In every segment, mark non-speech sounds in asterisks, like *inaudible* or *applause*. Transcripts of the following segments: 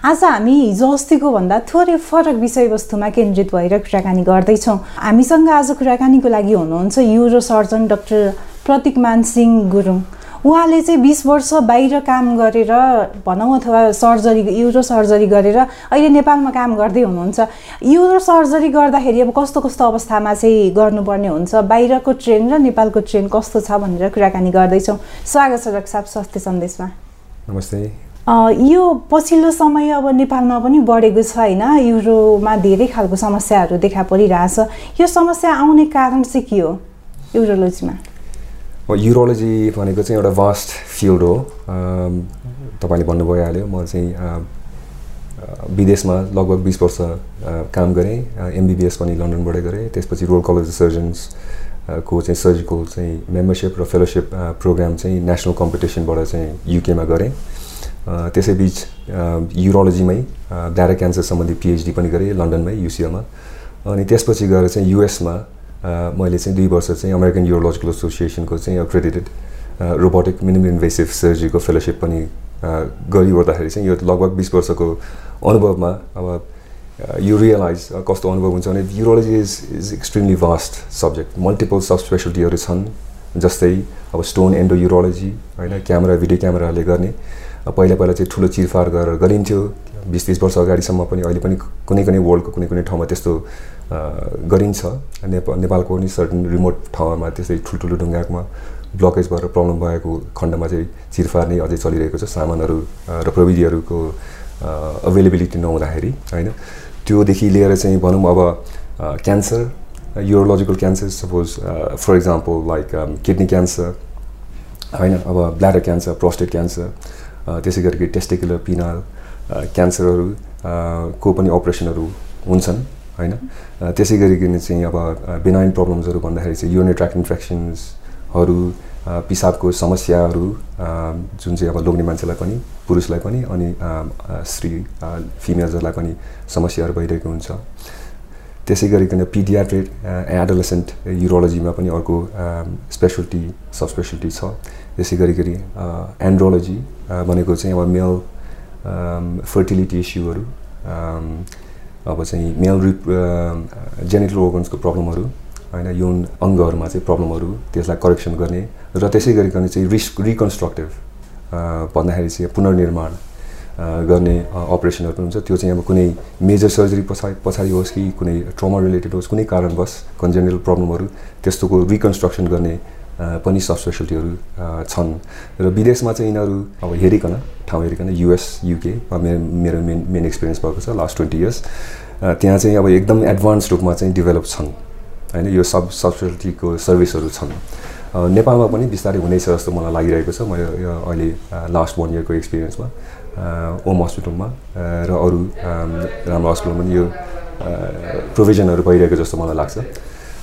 आज हामी हिजो अस्तिको भन्दा थोरै फरक विषयवस्तुमा केन्द्रित भएर कुराकानी गर्दैछौँ। हामीसँग आज कुराकानीको लागि हुनुहुन्छ uro surgeon doctor Pratik Mansingh Gurung. उहाँले चाहिँ बिस वर्ष बाहिर काम गरेर भनौँ अथवा सर्जरी युरो सर्जरी गरेर अहिले नेपालमा काम गर्दै हुनुहुन्छ। युरो सर्जरी गर्दाखेरि अब कस्तो कस्तो अवस्थामा चाहिँ गर्नुपर्ने हुन्छ? बाहिरको ट्रेन र नेपालको ट्रेन कस्तो छ भनेर कुराकानी गर्दैछौँ। स्वागत छ रक्साप स्वास्थ्य सन्देशमा। नमस्ते। यो पछिल्लो समय अब नेपालमा पनि बढेको छ होइन। युरोमा धेरै खालको समस्याहरू देखा परिरहेछ। यो समस्या आउने कारण चाहिँ के हो युरोलोजीमा? युरोलोजी भनेको चाहिँ एउटा भास्ट फिल्ड हो। तपाईँले भन्नु भइहाल्यो म चाहिँ विदेशमा लगभग बिस वर्ष काम गरेँ। एमबिबिएस पनि लन्डनबाटै गरेँ। त्यसपछि रोयल कलेज अफ सर्जन्स को चाहिँ सर्जिकल चाहिँ मेम्बरसिप र फेलोसिप प्रोग्राम चाहिँ नेसनल कम्पिटिसनबाट चाहिँ युकेमा गरेँ। त्यसै बिच युरोलोजीमै ब्ल्याडर क्यान्सर सम्बन्धी पिएचडी पनि गरेँ लन्डनमै युसिएलमा अनि त्यसपछि गएर चाहिँ युएसमा मैले चाहिँ दुई वर्ष चाहिँ अमेरिकन युरोलोजिकल एसोसिएसनको चाहिँ अक्रेडिटेड रोबोटिक मिनिमम इन्भेसिभ सर्जरीको फेलोसिप पनि गरिओर्दाखेरि चाहिँ यो लगभग बिस वर्षको अनुभवमा अब यो रियलाइज कस्तो अनुभव हुन्छ भने urology is is extremely vast subject multiple sub स्पेसलिटीहरू छन् जस्तै अब स्टोन एन्डो युरोलोजी होइन क्यामेरा भिडियो क्यामेराले गर्ने। पहिला पहिला चाहिँ ठुलो चिरफार गरेर गरिन्थ्यो। बिस तिस वर्ष अगाडिसम्म पनि अहिले पनि कुनै कुनै वर्ल्डको कुनै कुनै ठाउँमा त्यस्तो गरिन्छ। नेपाल नेपालको पनि सर्टन रिमोट ठाउँमा त्यस्तै ठुल्ठुलो ढुङ्गामा ब्लकेज भएर प्रब्लम भएको खण्डमा चाहिँ चिरफार नै अझै चलिरहेको छ। सामानहरू र प्रविधिहरूको अभाइलेबिलिटी नहुँदाखेरि होइन? त्योदेखि लिएर चाहिँ भनौँ अब cancer urological cancer suppose for example like kidney cancer होइन? अब ब्ल्याडर क्यान्सर प्रोस्टेट क्यान्सर त्यसै गरी टेस्टिकुलर पिनाल क्यान्सरहरू को पनि अपरेसनहरू हुन्छन् होइन? त्यसै गरिकन चाहिँ अब बिनाइन प्रब्लम्सहरू भन्दाखेरि चाहिँ युनिट ट्र्याक इन्फेक्सन्सहरू पिसाबको समस्याहरू जुन चाहिँ अब लोग्ने मान्छेलाई पनि पुरुषलाई पनि अनि स्त्री फिमेल्सहरूलाई पनि समस्याहरू भइरहेको हुन्छ। त्यसै गरिकन पिडियाट्रिक एडोलेसेन्ट युरोलोजीमा पनि अर्को स्पेसलिटी सब स्पेसलिटी छ। त्यसै गरिकन एन्ड्रोलोजी भनेको चाहिँ अब मेल फर्टिलिटी इस्युहरू अब चाहिँ मेल रिप जेनेटल ओर्गन्सको प्रब्लमहरू होइन यौन अङ्गहरूमा चाहिँ प्रब्लमहरू त्यसलाई करेक्सन गर्ने र त्यसै गरिकन चाहिँ रिस्क रिकन्स्ट्रक्टिभ भन्दाखेरि चाहिँ पुनर्निर्माण गर्ने अपरेसनहरू पनि हुन्छ। त्यो चाहिँ अब कुनै मेजर सर्जरी पछाडि पछाडि होस् कि कुनै ट्रमा रिलेटेड होस् कुनै कारणवश कन्जेनरल प्रब्लमहरू त्यस्तोको रिकन्स्ट्रक्सन गर्ने पनि सब स्पेसलिटीहरू छन्। र विदेशमा चाहिँ यिनीहरू अब हेरिकन ठाउँ हेरिकन युएस युके मेरो मेरो मेन मेन एक्सपिरियन्स भएको छ लास्ट ट्वेन्टी इयर्स त्यहाँ चाहिँ अब एकदम एडभान्स रूपमा चाहिँ डेभलप छन्। होइन यो सब सब स्पेसलिटीको सर्भिसहरू छन् नेपालमा पनि बिस्तारै हुनेछ जस्तो मलाई लागिरहेको छ। मैले अहिले लास्ट वान इयरको एक्सपिरियन्समा ओम हस्पिटलमा र अरू राम्रो हस्पिटलमा पनि यो प्रोभिजनहरू भइरहेको जस्तो मलाई लाग्छ।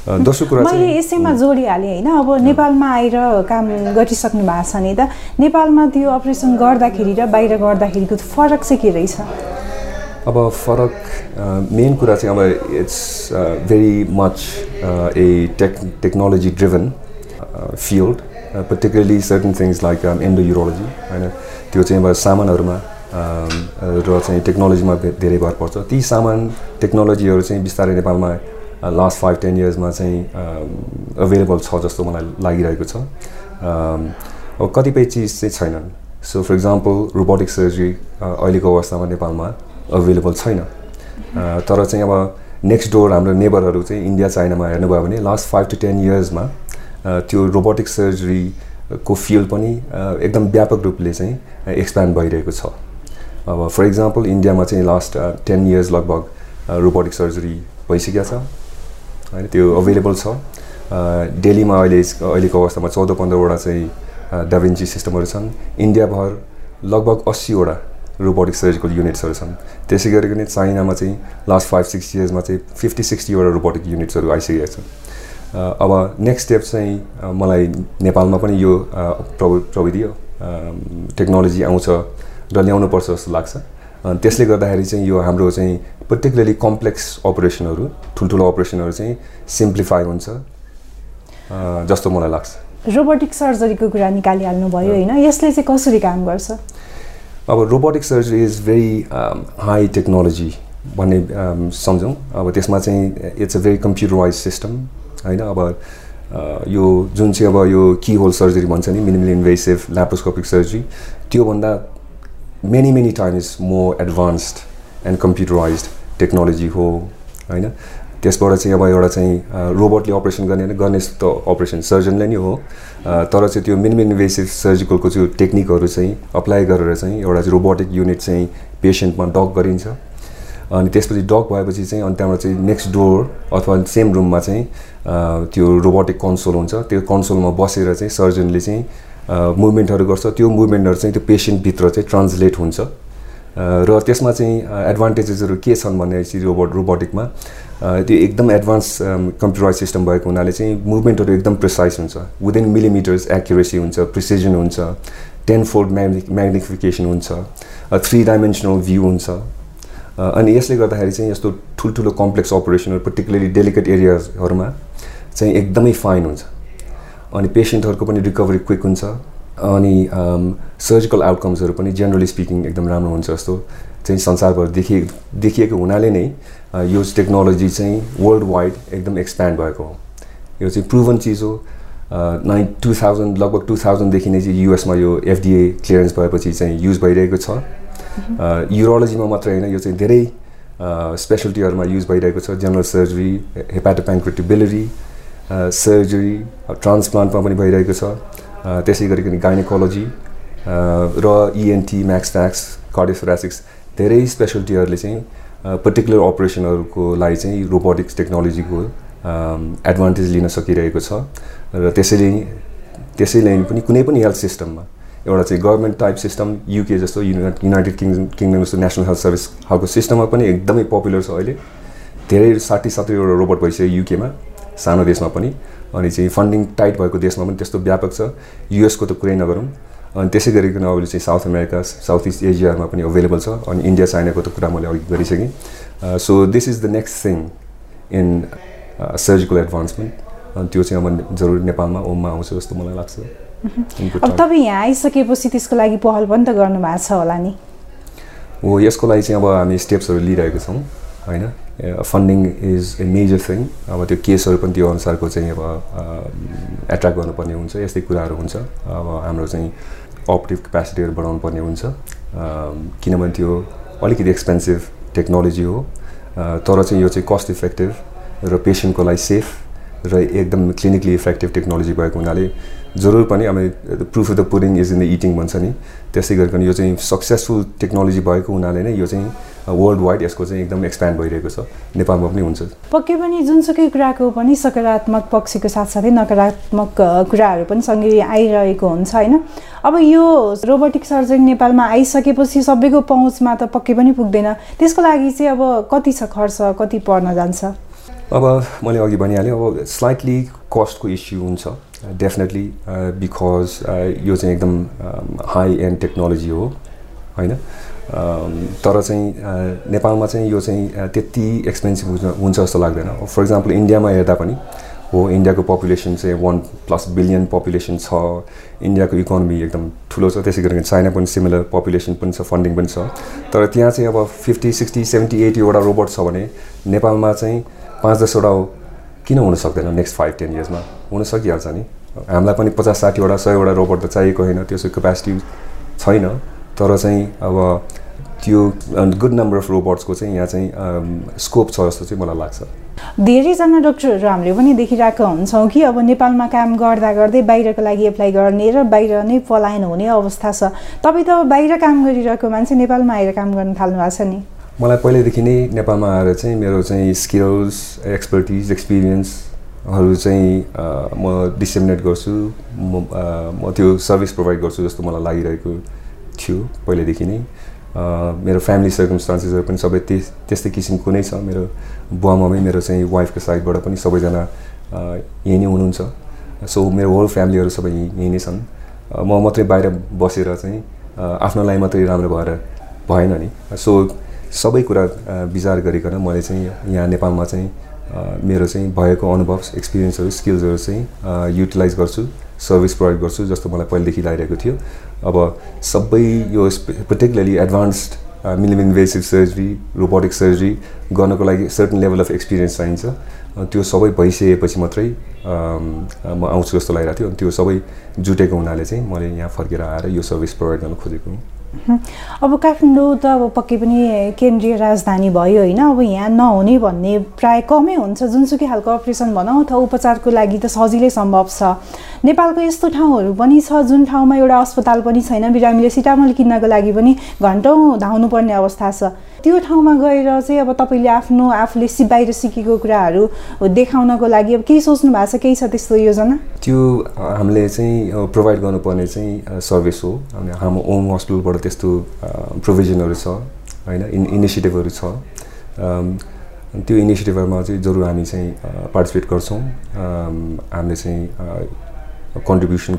दोस्रो कुरा मैले यसैमा जोडिहालेँ होइन। अब नेपालमा आएर काम गरिसक्नु भएको छ नि त। नेपालमा त्यो अपरेसन गर्दाखेरि र बाहिर गर्दाखेरिको फरक चाहिँ के रहेछ? अब फरक मेन कुरा चाहिँ अब it's very much a tech technology driven field particularly certain things like endourology होइन। त्यो चाहिँ अब सामानहरूमा र चाहिँ टेक्नोलोजीमा धेरै भर पर्छ। ती सामान टेक्नोलोजीहरू चाहिँ बिस्तारै नेपालमा लास्ट फाइभ टेन इयर्समा चाहिँ अभाइलेबल छ जस्तो मलाई लागिरहेको छ। अब कतिपय चिज चाहिँ छैनन्। So for example robotic surgery अहिलेको अवस्थामा नेपालमा अभाइलेबल छैन। तर चाहिँ अब नेक्स्ट डोर हाम्रो नेबरहरू चाहिँ इन्डिया चाइनामा हेर्नुभयो भने लास्ट फाइभ टु टेन इयर्समा त्यो रोबोटिक सर्जरीको फिल्ड पनि एकदम व्यापक रूपले चाहिँ एक्सप्यान्ड भइरहेको छ। अब फर इक्जाम्पल इन्डियामा चाहिँ लास्ट टेन इयर्स लगभग रोबोटिक सर्जरी भइसकेको छ। होइन? त्यो अभाइलेबल छ। दिल्लीमा अहिले अहिलेको अवस्थामा चौध पन्ध्रवटा चाहिँ डाभिन्ची सिस्टमहरू छन्। इन्डियाभर लगभग अस्सीवटा रोबोटिक सर्जिकल युनिट्सहरू छन्। त्यसै गरिकन चाइनामा चाहिँ लास्ट फाइभ सिक्स इयर्समा चाहिँ फिफ्टी सिक्सटीवटा रोबोटिक युनिट्सहरू आइसकेका छन्। अब नेक्स्ट स्टेप चाहिँ मलाई नेपालमा पनि यो प्रवि प्रविधि टेक्नोलोजी आउँछ र ल्याउनुपर्छ जस्तो लाग्छ। त्यसले गर्दाखेरि चाहिँ यो हाम्रो चाहिँ पर्टिकुलरली कम्प्लेक्स अपरेसनहरू ठुल्ठुलो अपरेसनहरू चाहिँ सिम्प्लिफाई हुन्छ जस्तो मलाई लाग्छ। रोबोटिक सर्जरीको कुरा निकालिहाल्नु भयो होइन? यसले चाहिँ कसरी काम गर्छ? अब robotic surgery is very high technology भन्ने सम्झौँ। अब त्यसमा चाहिँ it's a very computerized system होइन? अब यो जुन चाहिँ अब यो की होल सर्जरी भन्छ नि मिनिमल इन्भेसिभ ल्याप्रोस्कोपिक सर्जरी त्योभन्दा many many times more advanced and computerized technology हो होइन? त्यसबाट चाहिँ अब एउटा चाहिँ रोबोटले अपरेसन गर्ने गर्ने त अपरेसन सर्जनले नै हो। तर चाहिँ त्यो मिनिमम इन्भेसिभ सर्जिकलको त्यो टेक्निकहरू चाहिँ अप्लाई गरेर चाहिँ एउटा चाहिँ रोबोटिक युनिट चाहिँ पेसेन्टमा डक गरिन्छ। अनि त्यसपछि डक भएपछि चाहिँ अनि त्यहाँबाट चाहिँ नेक्स्ट डोर अथवा सेम रुममा चाहिँ त्यो रोबोटिक कन्सोल हुन्छ। त्यो कन्सोलमा बसेर चाहिँ सर्जनले चाहिँ मुभमेन्टहरू गर्छ। त्यो मुभमेन्टहरू चाहिँ त्यो पेसेन्टभित्र चाहिँ ट्रान्सलेट हुन्छ। र त्यसमा चाहिँ एडभान्टेजेसहरू के छन् भनेपछि रोबोट रोबोटिकमा त्यो एकदम एडभान्स कम्प्युटराइज सिस्टम भएको हुनाले चाहिँ मुभमेन्टहरू एकदम प्रिसाइज हुन्छ। विदिन मिलिमिटर्स एक्युरेसी हुन्छ प्रिसिजन हुन्छ टेन फोल्ड म्याग्निक म्याग्निफिकेसन हुन्छ थ्री डाइमेन्सनल भ्यू हुन्छ। अनि यसले गर्दाखेरि चाहिँ यस्तो ठुल्ठुलो कम्प्लेक्स अपरेसनहरू पर्टिकुलरली डेलिकेट एरियाजहरूमा चाहिँ एकदमै फाइन हुन्छ। अनि पेसेन्टहरूको पनि रिकभरी क्विक हुन्छ। अनि सर्जिकल आउटकम्सहरू पनि जेनरली स्पिकिङ एकदम राम्रो हुन्छ जस्तो चाहिँ संसारभर देखिए देखिएको हुनाले नै यो टेक्नोलोजी चाहिँ वर्ल्ड वाइड एकदम एक्सप्यान्ड भएको हो। यो चाहिँ प्रुभन चिज हो। नाइन टु थाउजन्ड लगभग टु थाउजन्डदेखि नै चाहिँ युएसमा यो एफडिए क्लियरेन्स भएपछि चाहिँ युज भइरहेको छ। युरोलोजीमा मात्रै होइन यो चाहिँ धेरै स्पेसलिटीहरूमा युज भइरहेको छ। जेनरल सर्जरी हेपाटोप्याङ्क्रिटिबिलिटी सर्जरी ट्रान्सप्लान्टमा पनि भइरहेको छ। त्यसै गरिकन गाइनेकोलोजी र इएनटी म्याक्स फ्याक्स कार्डियोथोरासिक्स धेरै स्पेसलिटीहरूले चाहिँ पर्टिकुलर अपरेसनहरूको लागि चाहिँ रोबोटिक्स टेक्नोलोजीको एडभान्टेज लिन सकिरहेको छ। र त्यसैले त्यसैले पनि कुनै पनि हेल्थ सिस्टममा एउटा चाहिँ गभर्मेन्ट टाइप सिस्टम युके जस्तो युनाइटेड किङ किङडम जस्तो नेसनल हेल्थ सर्भिस खालको सिस्टममा पनि एकदमै पपुलर छ अहिले। धेरै साठी सत्तरीवटा रोबोट भइसक्यो युकेमा सानो देशमा पनि। अनि चाहिँ फन्डिङ टाइट भएको देशमा पनि त्यस्तो व्यापक छ। युएसको त कुरै नगरौँ। अनि त्यसै गरिकन अहिले चाहिँ साउथ अमेरिका साउथ इस्ट एसियामा पनि अभाइलेबल छ। अनि इन्डिया चाइनाको त कुरा मैले अघि गरिसकेँ। So this is the next thing in surgical advancement अनि त्यो चाहिँ अब जरुर नेपालमा ओममा आउँछ जस्तो मलाई लाग्छ। *laughs* अब तपाईँ यहाँ आइसकेपछि त्यसको लागि पहल पनि त गर्नुभएको छ होला नि? हो यसको लागि चाहिँ अब हामी स्टेप्सहरू लिइरहेको छौँ। होइन? Funding is a major thing अब त्यो केसहरू पनि त्यो अनुसारको चाहिँ अब एट्र्याक्ट गर्नुपर्ने हुन्छ यस्तै कुराहरू हुन्छ। अब हाम्रो चाहिँ अपरेटिभ क्यापेसिटीहरू बढाउनु पर्ने हुन्छ किनभने त्यो अलिकति एक्सपेन्सिभ टेक्नोलोजी हो। तर चाहिँ यो चाहिँ कस्ट इफेक्टिभ र पेसेन्टको लागि सेफ र एकदम क्लिनिकली इफेक्टिभ टेक्नोलोजी भएको हुनाले जरुर पनि अब proof of the pudding is in the eating भन्छ नि। त्यसै गरिकन यो चाहिँ सक्सेसफुल टेक्नोलोजी भएको हुनाले नै यो चाहिँ वर्ल्ड वाइड यसको चाहिँ एकदम एक्सप्यान्ड भइरहेको छ। नेपालमा पनि हुन्छ। पक्कै पनि जुनसुकै कुराको पनि सकारात्मक पक्षको साथसाथै नकारात्मक कुराहरू पनि सँगै आइरहेको हुन्छ होइन? अब यो रोबोटिक सर्जरी नेपालमा आइसकेपछि सबैको पहुँचमा त पक्कै पनि पुग्दैन। त्यसको लागि चाहिँ अब कति छ खर्च कति पर्न जान्छ? अब मैले अघि भनिहालेँ अब स्लाइटली कस्टको इस्यु हुन्छ डेफिनेटली बिकज यो चाहिँ एकदम हाई एन्ड टेक्नोलोजी हो होइन? तर चाहिँ नेपालमा चाहिँ यो चाहिँ त्यति एक्सपेन्सिभ हुन्छ हुन्छ जस्तो लाग्दैन। फर इक्जाम्पल इन्डियामा हेर्दा पनि हो इन्डियाको पपुलेसन चाहिँ वान प्लस बिलियन पपुलेसन छ इन्डियाको इकोनोमी एकदम ठुलो छ त्यसै गरी चाइना पनि सिमिलर पपुलेसन पनि छ फन्डिङ पनि छ। तर त्यहाँ चाहिँ अब फिफ्टी सिक्सटी सेभेन्टी एटीवटा रोबोट छ भने नेपालमा चाहिँ पाँच दसवटा किन हुन सक्दैन नेक्स्ट फाइभ टेन इयर्समा हुन सकिहाल्छ नि। हामीलाई पनि पचास साठीवटा सयवटा रोबोट त चाहिएको होइन त्यसको क्यापेसिटी छैन। तर चाहिँ अब त्यो गुड नम्बर अफ रोबोट्सको चाहिँ यहाँ चाहिँ स्कोप छ जस्तो चाहिँ मलाई लाग्छ। धेरैजना डक्टरहरू हामीले पनि देखिरहेको हुन्छौँ कि अब नेपालमा काम गर्दा गर्दै बाहिरको लागि एप्लाई गर्ने र बाहिर नै पलायन हुने अवस्था छ। तपाईँ त बाहिर काम गरिरहेको मान्छे नेपालमा आएर काम गर्न थाल्नु भएको छ नि। मलाई पहिल्यैदेखि नै नेपालमा आएर चाहिँ मेरो चाहिँ स्किल्स एक्सपर्टिज एक्सपिरियन्सहरू चाहिँ म डिसेमिनेट गर्छु। म म त्यो सर्भिस प्रोभाइड गर्छु जस्तो मलाई लागिरहेको थियो पहिल्यैदेखि नै। मेरो फ्यामिली सर्कमस्टान्सेसहरू पनि सबै त्यस त्यस्तै किसिमको नै छ। मेरो बुवा मम्मी मेरो चाहिँ वाइफको साइडबाट पनि सबैजना यहीँ नै हुनुहुन्छ। सो मेरो होल फ्यामिलीहरू सबै यहीँ नै छन्। म मात्रै बाहिर बसेर चाहिँ आफ्नो लागि मात्रै राम्रो भएर भएन नि। सो सबै कुरा विचार गरिकन मैले चाहिँ यहाँ नेपालमा चाहिँ मेरो चाहिँ भएको अनुभव एक्सपिरियन्सहरू स्किल्सहरू चाहिँ युटिलाइज गर्छु सर्भिस प्रोभाइड गर्छु जस्तो मलाई पहिलेदेखि लागिरहेको थियो। अब सबै यो particularly advanced minimum invasive surgery robotic surgery गर्नको लागि सर्टन लेभल अफ एक्सपिरियन्स चाहिन्छ। त्यो सबै भइसकेपछि मात्रै म आउँछु जस्तो लागिरहेको थियो। त्यो सबै जुटेको हुनाले चाहिँ मैले यहाँ फर्केर आएर यो सर्भिस प्रोभाइड गर्न खोजेको हुँ। अब काठमाडौँ त अब पक्कै पनि केन्द्रीय राजधानी भयो होइन अब यहाँ नहुने भन्ने प्राय कमै हुन्छ। जुनसुकै खालको अपरेसन भनौँ अथवा उपचारको लागि त सजिलै सम्भव छ। नेपालको यस्तो ठाउँहरू पनि छ जुन ठाउँमा एउटा अस्पताल पनि छैन। बिरामीले सिटामल किन्नको लागि पनि घन्टौँ धाउनुपर्ने अवस्था छ। त्यो ठाउँमा गएर चाहिँ अब तपाईँले आफ्नो आफूले सि बाहिर सिकेको कुराहरू देखाउनको लागि अब केही सोच्नु भएको छ केही छ त्यस्तो योजना? त्यो हामीले चाहिँ प्रोभाइड गर्नुपर्ने चाहिँ सर्भिस हो। हाम्रो ओम हस्पिटलबाट त्यस्तो प्रोभिजनहरू छ होइन? इन इनिसिएटिभहरू छ। त्यो इनिसिएटिभहरूमा चाहिँ जरुर हामी चाहिँ पार्टिसिपेट गर्छौँ। हामीले चाहिँ कन्ट्रिब्युसन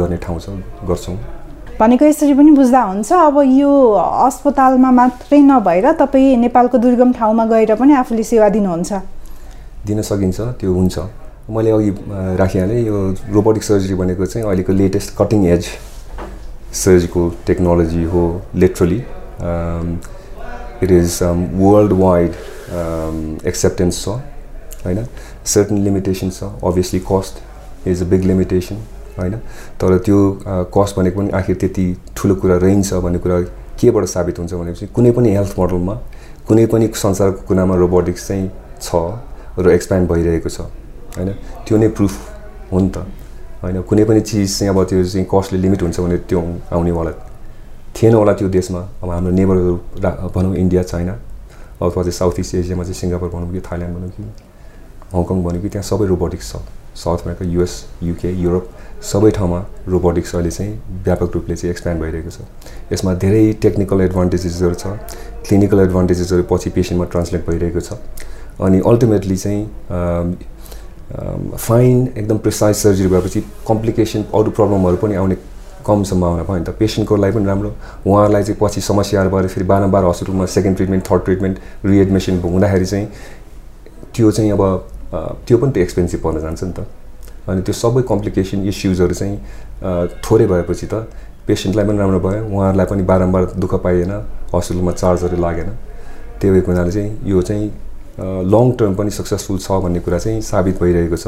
गर्ने ठाउँ छ गर्छौँ। भनेको यसरी पनि बुझ्दा हुन्छ। अब यो अस्पतालमा मात्रै नभएर तपाईँ नेपालको दुर्गम ठाउँमा गएर पनि आफूले सेवा दिनुहुन्छ। दिन सकिन्छ त्यो हुन्छ। मैले अघि राखिहालेँ यो रोबोटिक सर्जरी भनेको चाहिँ अहिलेको latest cutting edge surgical technology हो literally it is world wide acceptance छ होइन? सर्टन लिमिटेसन छ obviously cost is a big limitation होइन? तर त्यो कस्ट भनेको पनि आखिर त्यति ठुलो कुरा रहन्छ भन्ने कुरा केबाट साबित हुन्छ भनेपछि कुनै पनि हेल्थ मोडलमा कुनै पनि संसारको कुनामा रोबोटिक्स चाहिँ छ र एक्सप्यान्ड भइरहेको छ होइन? त्यो नै प्रुफ हो नि त होइन? कुनै पनि चिज चाहिँ अब त्यो चाहिँ कस्टले लिमिट हुन्छ भने त्यो आउनेवाला थिएन होला त्यो देशमा। अब हाम्रो नेबरहरू भनौँ इन्डिया चाइना अथवा चाहिँ साउथ इस्ट एसियामा चाहिँ सिङ्गापुर भनौँ कि थाइल्यान्ड भनौँ कि हङकङ भनौँ कि त्यहाँ सबै रोबोटिक्स छ। South America US UK Europe सबै ठाउँमा रोबोटिक्स अहिले चाहिँ व्यापक रूपले चाहिँ एक्सप्यान्ड भइरहेको छ। यसमा धेरै टेक्निकल एडभान्टेजेसहरू छ क्लिनिकल एडभान्टेजेसहरू पछि पेसेन्टमा ट्रान्सलेट भइरहेको छ। अनि अल्टिमेटली चाहिँ फाइन एकदम प्रिसाइज सर्जरी भएपछि कम्प्लिकेसन अरू प्रब्लमहरू पनि आउने कम सम्भावना भयो। नि त पेसेन्टको लागि पनि राम्रो उहाँहरूलाई चाहिँ पछि समस्याहरू भएर फेरि बारम्बार हस्पिटलमा second treatment third treatment readmission हुँदाखेरि चाहिँ त्यो चाहिँ अब त्यो पनि त एक्सपेन्सिभ पर्न जान्छ नि त। अनि त्यो सबै कम्प्लिकेसन इस्युजहरू चाहिँ थोरै भएपछि त पेसेन्टलाई पनि राम्रो भयो उहाँहरूलाई पनि बारम्बार दुःख पाइएन हस्पिटलमा चार्जहरू लागेन। त्यही भएको हुनाले चाहिँ यो चाहिँ लङ टर्म पनि सक्सेसफुल छ भन्ने कुरा चाहिँ साबित भइरहेको छ।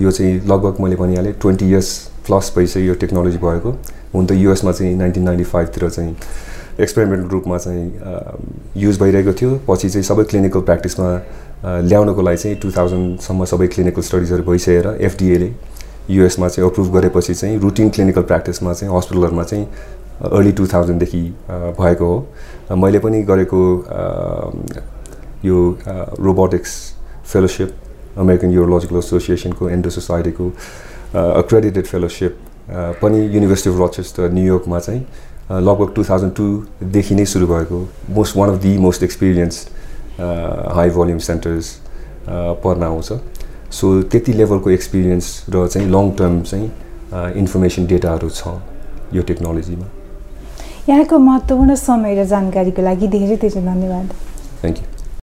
यो चाहिँ लगभग मैले भनिहालेँ ट्वेन्टी इयर्स प्लस भइसक्यो यो टेक्नोलोजी भएको। हुन त युएसमा चाहिँ नाइन्टिन नाइन्टी फाइभतिर चाहिँ एक्सपेरिमेन्टल रूपमा चाहिँ युज भइरहेको थियो। पछि चाहिँ सबै क्लिनिकल प्र्याक्टिसमा ल्याउनको लागि चाहिँ टु थाउजन्डसम्म सबै क्लिनिकल स्टडिजहरू भइसकेर एफडिएले युएसमा चाहिँ अप्रुभ गरेपछि चाहिँ रुटिन क्लिनिकल प्र्याक्टिसमा चाहिँ हस्पिटलहरूमा चाहिँ अर्ली टु थाउजन्डदेखि भएको हो। मैले पनि गरेको यो रोबोटिक्स फेलोसिप अमेरिकन युरोलोजिकल एसोसिएसनको एन्डो सोसाइटीको अक्रेडिटेड फेलोसिप पनि युनिभर्सिटी अफ रचेस्टर न्युयोर्कमा चाहिँ लगभग टु थाउजन्ड टूदेखि नै सुरु भएको most one of the most experienced high volume centres पर्न आउँछ। सो त्यति लेभलको एक्सपिरियन्स र चाहिँ लङ टर्म चाहिँ इन्फर्मेसन डेटाहरू छ यो टेक्नोलोजीमा यहाँको महत्त्वपूर्ण समय र जानकारीको लागि धेरै धेरै धन्यवाद। Thank you